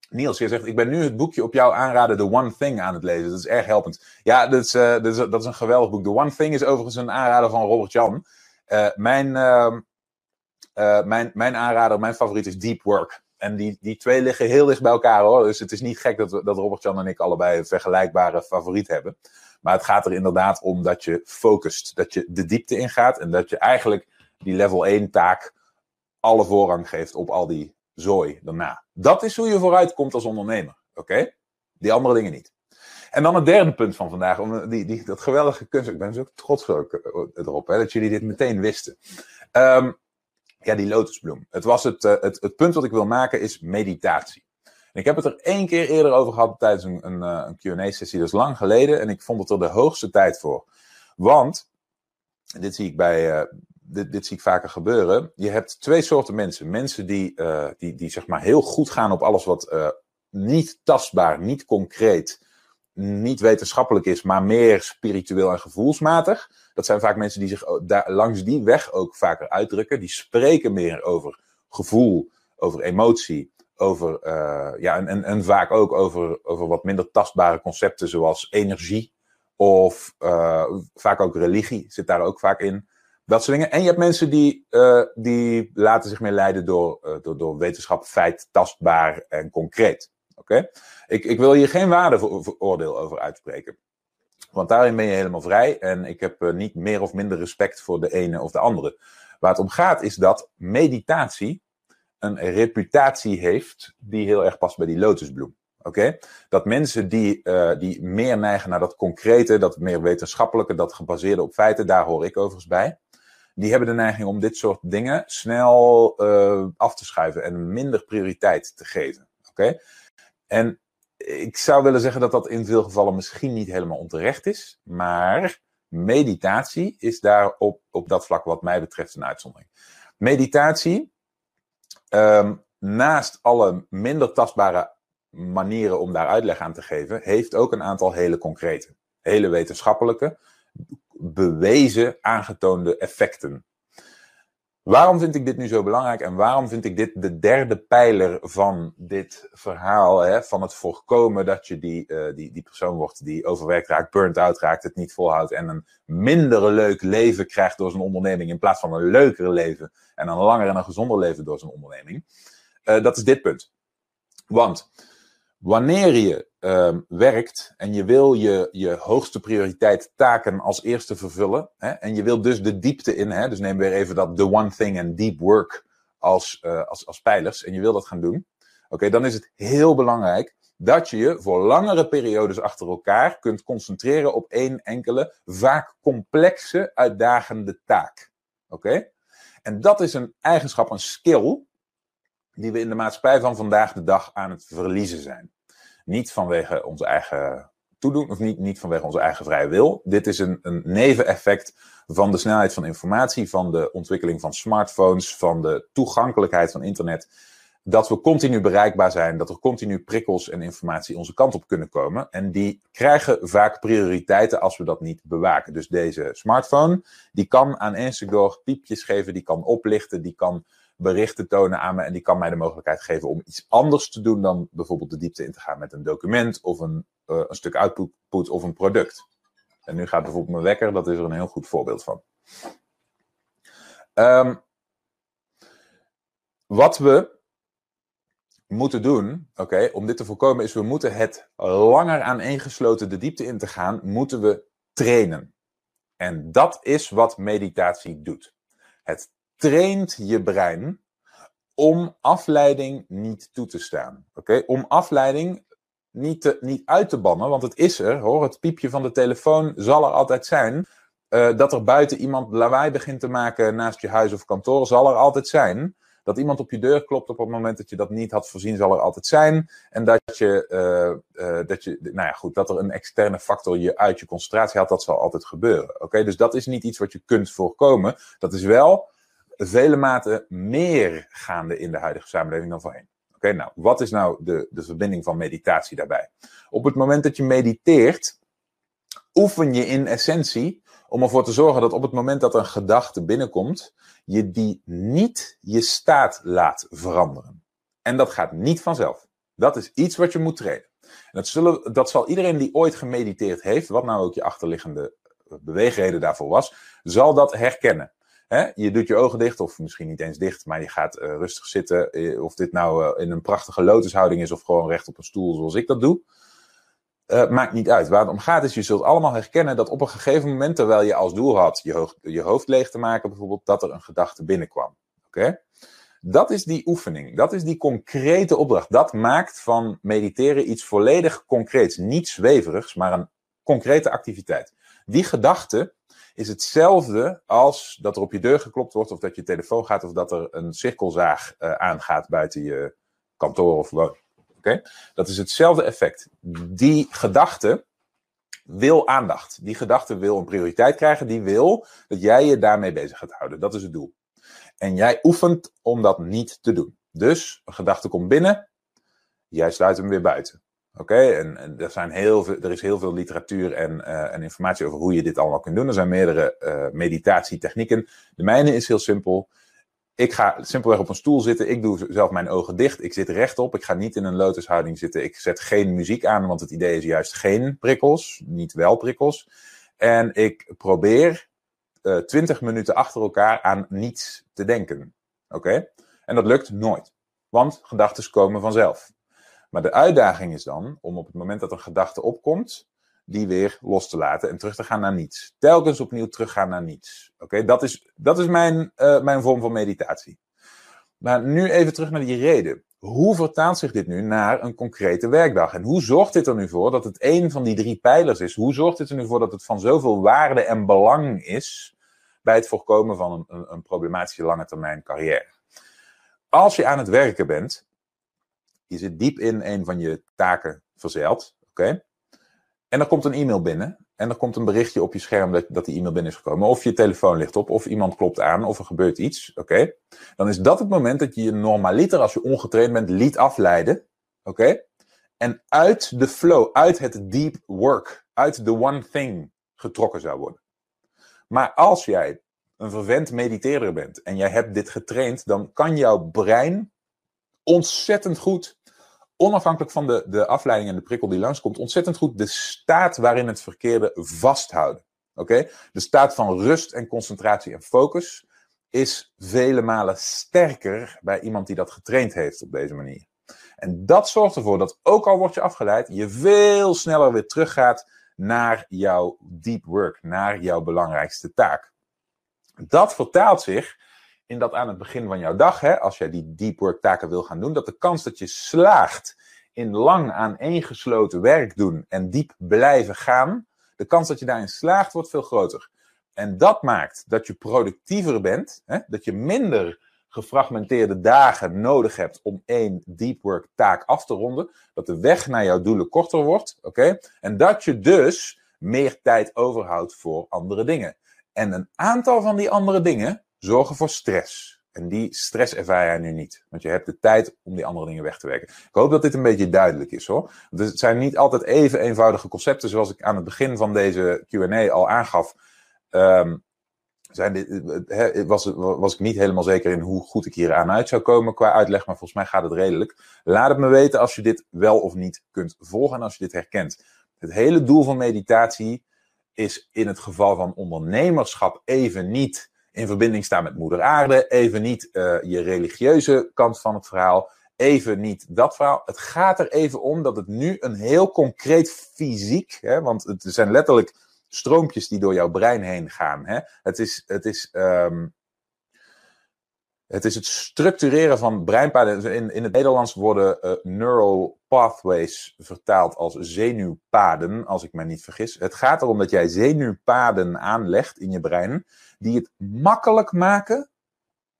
Niels, je zegt, ik ben nu het boekje op jou aanraden, The One Thing, aan het lezen. Dat is erg helpend. Ja, dat is, uh, dat is, dat is een geweldig boek. The One Thing is overigens een aanrader van Robert Jan. Uh, mijn, uh, mijn, mijn aanrader, mijn favoriet is Deep Work. En die, die twee liggen heel dicht bij elkaar hoor. Dus het is niet gek dat, dat Robert Jan en ik allebei een vergelijkbare favoriet hebben. Maar het gaat er inderdaad om dat je focust. Dat je de diepte ingaat en dat je eigenlijk die level 1 taak alle voorrang geeft op al die zooi daarna. Dat is hoe je vooruit komt als ondernemer. Oké? Die andere dingen niet. En dan het derde punt van vandaag, om die, die, dat geweldige kunst. Ik ben zo trots erop hè, dat jullie dit meteen wisten. Um, ja, die lotusbloem. Het, was het, uh, het, het punt wat ik wil maken is meditatie ik heb het er één keer eerder over gehad tijdens een, een, eh, een QA-sessie, dat is lang geleden. En ik vond het er de hoogste tijd voor. Want, dit zie ik bij, uh, dit, dit, zie ik vaker gebeuren. Je hebt twee soorten mensen. Mensen die, uh, die, die zeg maar heel goed gaan op alles wat niet tastbaar, niet concreet, niet wetenschappelijk is, maar meer spiritueel en gevoelsmatig. Dat zijn vaak mensen die zich daar, langs die weg ook vaker uitdrukken. Die spreken meer over gevoel, over emotie, over, uh, ja, en, en, en vaak ook over, over wat minder tastbare concepten zoals energie of uh, vaak ook religie zit daar ook vaak in. Dat soort dingen. En je hebt mensen die, uh, die laten zich meer leiden door, door, door wetenschap, feit, tastbaar en concreet. Oké? Ik, ik wil hier geen waardeoordeel over uitspreken. Want daarin ben je helemaal vrij. En ik heb niet meer of minder respect voor de ene of de andere. Waar het om gaat is dat meditatie een reputatie heeft die heel erg past bij die lotusbloem. Oké? Dat mensen die, uh, die meer neigen naar dat concrete, dat meer wetenschappelijke, dat gebaseerde op feiten, daar hoor ik overigens bij. Die hebben de neiging om dit soort dingen snel uh, af te schuiven en minder prioriteit te geven. Oké? En ik zou willen zeggen dat dat in veel gevallen misschien niet helemaal onterecht is, maar meditatie is daar op, op dat vlak wat mij betreft een uitzondering. Meditatie, um, naast alle minder tastbare manieren om daar uitleg aan te geven, heeft ook een aantal hele concrete, hele wetenschappelijke, bewezen, aangetoonde effecten. Waarom vind ik dit nu zo belangrijk en waarom vind ik dit de derde pijler van dit verhaal? Hè, van het voorkomen dat je die, uh, die, die persoon wordt die overwerkt raakt, burnt out raakt, het niet volhoudt en een minder leuk leven krijgt door zijn onderneming in plaats van een leukere leven en een langer en een gezonder leven door zijn onderneming. Uh, dat is dit punt. Want wanneer je uh, werkt en je wil je, je hoogste prioriteit taken als eerste vervullen. Hè, en je wil dus de diepte in. Hè, dus neem weer even dat the one thing en deep work als, uh, als, als pijlers. En je wil dat gaan doen. Oké, dan is het heel belangrijk dat je je voor langere periodes achter elkaar kunt concentreren op één enkele, vaak complexe, uitdagende taak. Oké? En dat is een eigenschap, een skill, die we in de maatschappij van vandaag de dag aan het verliezen zijn. Niet vanwege onze eigen toedoen, of niet, niet vanwege onze eigen vrije wil. Dit is een, een neveneffect van de snelheid van informatie, van de ontwikkeling van smartphones, van de toegankelijkheid van internet. Dat we continu bereikbaar zijn, dat er continu prikkels en informatie onze kant op kunnen komen. En die krijgen vaak prioriteiten als we dat niet bewaken. Dus deze smartphone, die kan aan door piepjes geven, die kan oplichten, die kan berichten tonen aan me en die kan mij de mogelijkheid geven om iets anders te doen dan bijvoorbeeld de diepte in te gaan met een document of een, uh, een stuk output of een product. En nu gaat bijvoorbeeld mijn wekker, dat is er een heel goed voorbeeld van. Um, wat we moeten doen, oké, om dit te voorkomen, is we moeten het langer aaneengesloten de diepte in te gaan, moeten we trainen. En dat is wat meditatie doet. Het traint je brein om afleiding niet toe te staan. Oké, Om afleiding niet, te, niet uit te bannen, want het is er, hoor. Het piepje van de telefoon zal er altijd zijn. Uh, dat er buiten iemand lawaai begint te maken naast je huis of kantoor, zal er altijd zijn. Dat iemand op je deur klopt op het moment dat je dat niet had voorzien, zal er altijd zijn. En dat je, uh, uh, dat je, nou ja, goed, dat er een externe factor je uit je concentratie haalt, dat zal altijd gebeuren. Oké? Dus dat is niet iets wat je kunt voorkomen. Dat is wel vele maten meer gaande in de huidige samenleving dan voorheen. Oké, nou, wat is nou de, de verbinding van meditatie daarbij? Op het moment dat je mediteert, oefen je in essentie om ervoor te zorgen dat op het moment dat een gedachte binnenkomt, je die niet je staat laat veranderen. En dat gaat niet vanzelf. Dat is iets wat je moet trainen. En dat, zullen, dat zal iedereen die ooit gemediteerd heeft, wat nou ook je achterliggende beweegreden daarvoor was, zal dat herkennen. Hè? Je doet je ogen dicht, of misschien niet eens dicht, maar je gaat uh, rustig zitten. Uh, of dit nou uh, in een prachtige lotushouding is of gewoon recht op een stoel zoals ik dat doe. maakt niet uit. Waar het om gaat is, je zult allemaal herkennen dat op een gegeven moment, terwijl je als doel had je, je hoofd leeg te maken bijvoorbeeld, dat er een gedachte binnenkwam. Oké? Dat is die oefening. Dat is die concrete opdracht. Dat maakt van mediteren iets volledig concreets. Niet zweverigs, maar een concrete activiteit. Die gedachte is hetzelfde als dat er op je deur geklopt wordt, of dat je telefoon gaat, of dat er een cirkelzaag uh, aangaat buiten je kantoor of woning. Dat is hetzelfde effect. Die gedachte, wil aandacht. Die gedachte wil een prioriteit krijgen. Die wil dat jij je daarmee bezig gaat houden. Dat is het doel. En jij oefent om dat niet te doen. Dus een gedachte komt binnen. Jij sluit hem weer buiten. Oké, en, er, zijn heel veel, er is heel veel literatuur en, uh, en informatie over hoe je dit allemaal kunt doen. Er zijn meerdere uh, meditatietechnieken. De mijne is heel simpel. Ik ga simpelweg op een stoel zitten. Ik doe zelf mijn ogen dicht. Ik zit rechtop. Ik ga niet in een lotushouding zitten. Ik zet geen muziek aan, want het idee is juist geen prikkels, niet wel prikkels. En ik probeer uh, 20 minuten achter elkaar aan niets te denken. Oké? En dat lukt nooit. Want gedachten komen vanzelf. Maar de uitdaging is dan om op het moment dat een gedachte opkomt, die weer los te laten en terug te gaan naar niets. Telkens opnieuw teruggaan naar niets. Oké, dat is, dat is mijn, uh, mijn vorm van meditatie. Maar nu even terug naar die reden. Hoe vertaalt zich dit nu naar een concrete werkdag? En hoe zorgt dit er nu voor dat het een van die drie pijlers is? Hoe zorgt dit er nu voor dat het van zoveel waarde en belang is bij het voorkomen van een, een, een problematische lange termijn carrière? Als je aan het werken bent, je zit diep in een van je taken verzeild. Oké? En er komt een e-mail binnen. En er komt een berichtje op je scherm dat, dat die e-mail binnen is gekomen. Of je telefoon ligt op, of iemand klopt aan, of er gebeurt iets. Oké? Dan is dat het moment dat je je normaliter, als je ongetraind bent, liet afleiden. Oké? En uit de flow, uit het deep work, uit de one thing getrokken zou worden. Maar als jij een verwend mediteerder bent en jij hebt dit getraind, dan kan jouw brein ontzettend goed, onafhankelijk van de, de afleiding en de prikkel die langskomt, ontzettend goed de staat waarin het verkeerde vasthouden. Oké? De staat van rust en concentratie en focus is vele malen sterker bij iemand die dat getraind heeft op deze manier. En dat zorgt ervoor dat ook al word je afgeleid, je veel sneller weer teruggaat naar jouw deep work, naar jouw belangrijkste taak. Dat vertaalt zich in dat aan het begin van jouw dag, hè, als jij die deep work taken wil gaan doen, dat de kans dat je slaagt in lang aaneengesloten werk doen en diep blijven gaan, de kans dat je daarin slaagt wordt veel groter. En dat maakt dat je productiever bent, hè, dat je minder gefragmenteerde dagen nodig hebt om één deep work taak af te ronden, dat de weg naar jouw doelen korter wordt, oké? En dat je dus meer tijd overhoudt voor andere dingen. En een aantal van die andere dingen zorgen voor stress. En die stress ervaar jij nu niet. Want je hebt de tijd om die andere dingen weg te werken. Ik hoop dat dit een beetje duidelijk is hoor. Want het zijn niet altijd even eenvoudige concepten. Zoals ik aan het begin van deze QA al aangaf. Um, zijn dit, was, was ik niet helemaal zeker in hoe goed ik hier aan uit zou komen qua uitleg. Maar volgens mij gaat het redelijk. Laat het me weten als je dit wel of niet kunt volgen. En als je dit herkent. Het hele doel van meditatie is in het geval van ondernemerschap even niet in verbinding staan met Moeder Aarde. Even niet uh, je religieuze kant van het verhaal. Even niet dat verhaal. Het gaat er even om dat het nu een heel concreet fysiek, hè, want het zijn letterlijk stroompjes die door jouw brein heen gaan. Hè. Het is, het is um, het is het structureren van breinpaden. In, in het Nederlands worden uh, neural pathways vertaald als zenuwpaden, als ik me niet vergis. Het gaat erom dat jij zenuwpaden aanlegt in je brein, die het makkelijk maken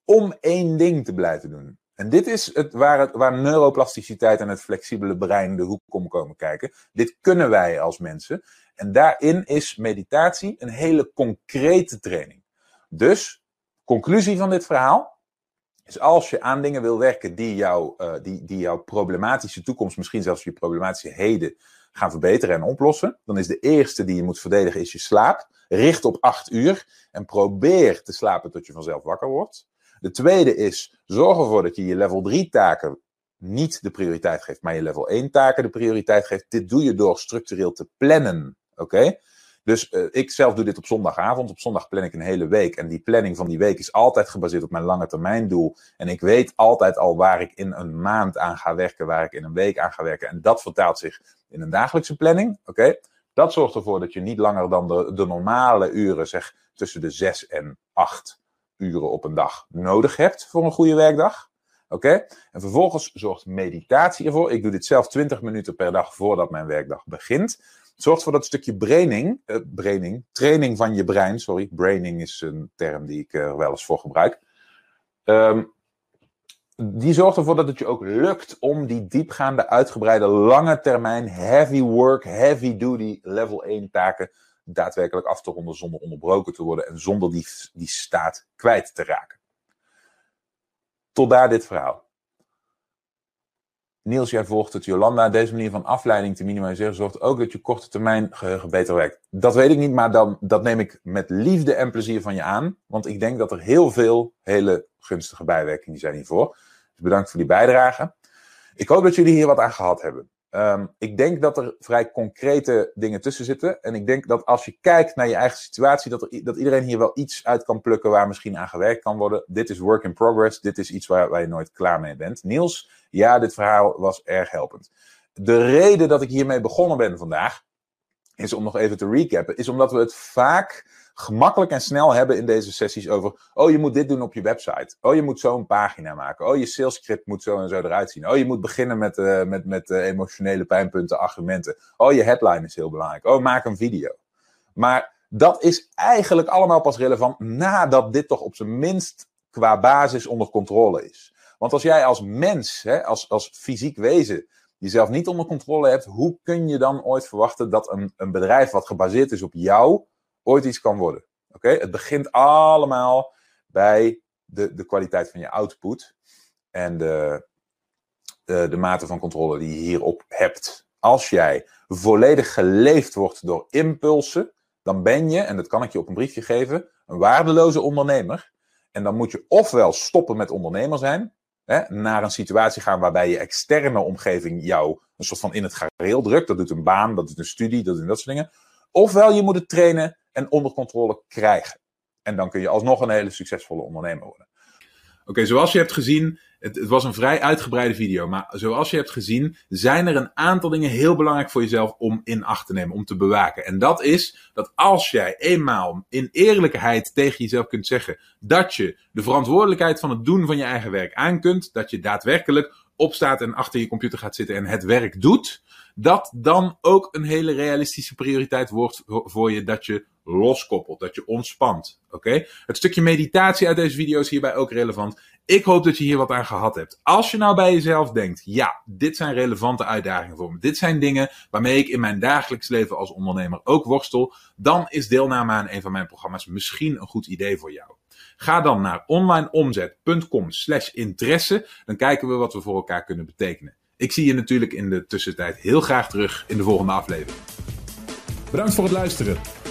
om één ding te blijven doen. En dit is het, waar, het, waar neuroplasticiteit en het flexibele brein de hoek om komen kijken. Dit kunnen wij als mensen. En daarin is meditatie een hele concrete training. Dus, conclusie van dit verhaal is als je aan dingen wil werken die, jou, uh, die, die jouw problematische toekomst, misschien zelfs je problematische heden, gaan verbeteren en oplossen, dan is de eerste die je moet verdedigen is je slaap. Richt op acht uur en probeer te slapen tot je vanzelf wakker wordt. De tweede is zorg ervoor dat je je level 3 taken niet de prioriteit geeft, maar je level 1 taken de prioriteit geeft. Dit doe je door structureel te plannen. Oké? Dus uh, ik zelf doe dit op zondagavond. Op zondag plan ik een hele week. En die planning van die week is altijd gebaseerd op mijn lange termijn doel. En ik weet altijd al waar ik in een maand aan ga werken, waar ik in een week aan ga werken. En dat vertaalt zich in een dagelijkse planning. Oké? Dat zorgt ervoor dat je niet langer dan de, de normale uren, zeg tussen de 6 en 8 uren op een dag, nodig hebt voor een goede werkdag. Oké? En vervolgens zorgt meditatie ervoor. Ik doe dit zelf 20 minuten per dag voordat mijn werkdag begint zorgt voor dat stukje braining, uh, braining, training van je brein. Sorry, braining is een term die ik er wel eens voor gebruik. Um, die zorgt ervoor dat het je ook lukt om die diepgaande, uitgebreide, lange termijn, heavy work, heavy duty, level 1 taken daadwerkelijk af te ronden zonder onderbroken te worden en zonder die, die staat kwijt te raken. Tot daar dit verhaal. Niels, jij volgt het. Jolanda, deze manier van afleiding te minimaliseren zorgt ook dat je korte termijn geheugen beter werkt. Dat weet ik niet, maar dan, dat neem ik met liefde en plezier van je aan. Want ik denk dat er heel veel hele gunstige bijwerkingen zijn hiervoor. Dus bedankt voor die bijdrage. Ik hoop dat jullie hier wat aan gehad hebben. Ehm, ik denk dat er vrij concrete dingen tussen zitten. En ik denk dat als je kijkt naar je eigen situatie, dat, dat iedereen hier wel iets uit kan plukken waar misschien aan gewerkt kan worden. Dit is work in progress. Dit is iets waar, waar je nooit klaar mee bent. Niels, ja, dit verhaal was erg helpend. De reden dat ik hiermee begonnen ben vandaag, is om nog even te recappen, is omdat we het vaak gemakkelijk en snel hebben in deze sessies over. Oh, je moet dit doen op je website. Oh, je moet zo een pagina maken. Oh, je sales script moet zo en zo eruit zien. Oh, je moet beginnen met, uh, met, met uh, emotionele pijnpunten, argumenten. Oh, je headline is heel belangrijk. Oh, maak een video. Maar dat is eigenlijk allemaal pas relevant nadat dit toch op zijn minst qua basis onder controle is. Want als jij als mens, hè, als, als fysiek wezen, jezelf niet onder controle hebt, hoe kun je dan ooit verwachten dat een, een bedrijf wat gebaseerd is op jou ooit iets kan worden. Oké, Het begint allemaal bij de, de kwaliteit van je output en de, de, de mate van controle die je hierop hebt. Als jij volledig geleefd wordt door impulsen, dan ben je, en dat kan ik je op een briefje geven, een waardeloze ondernemer. En dan moet je ofwel stoppen met ondernemer zijn, hè, naar een situatie gaan waarbij je externe omgeving jou een soort van in het gareel drukt. Dat doet een baan, dat doet een studie, dat doet dat soort dingen. Ofwel je moet het trainen en onder controle krijgen. En dan kun je alsnog een hele succesvolle ondernemer worden. Oké, zoals je hebt gezien, het, het, was een vrij uitgebreide video, maar zoals je hebt gezien, zijn er een aantal dingen heel belangrijk voor jezelf om in acht te nemen, om te bewaken. En dat is dat als jij eenmaal in eerlijkheid tegen jezelf kunt zeggen dat je de verantwoordelijkheid van het doen van je eigen werk aan kunt, dat je daadwerkelijk opstaat en achter je computer gaat zitten en het werk doet, dat dan ook een hele realistische prioriteit wordt voor je dat je loskoppelt, dat je ontspant. Oké? Het stukje meditatie uit deze video is hierbij ook relevant. Ik hoop dat je hier wat aan gehad hebt. Als je nou bij jezelf denkt, ja, dit zijn relevante uitdagingen voor me. Dit zijn dingen waarmee ik in mijn dagelijks leven als ondernemer ook worstel. Dan is deelname aan een van mijn programma's misschien een goed idee voor jou. Ga dan naar onlineomzet.com slash interesse. Dan kijken we wat we voor elkaar kunnen betekenen. Ik zie je natuurlijk in de tussentijd heel graag terug in de volgende aflevering. Bedankt voor het luisteren.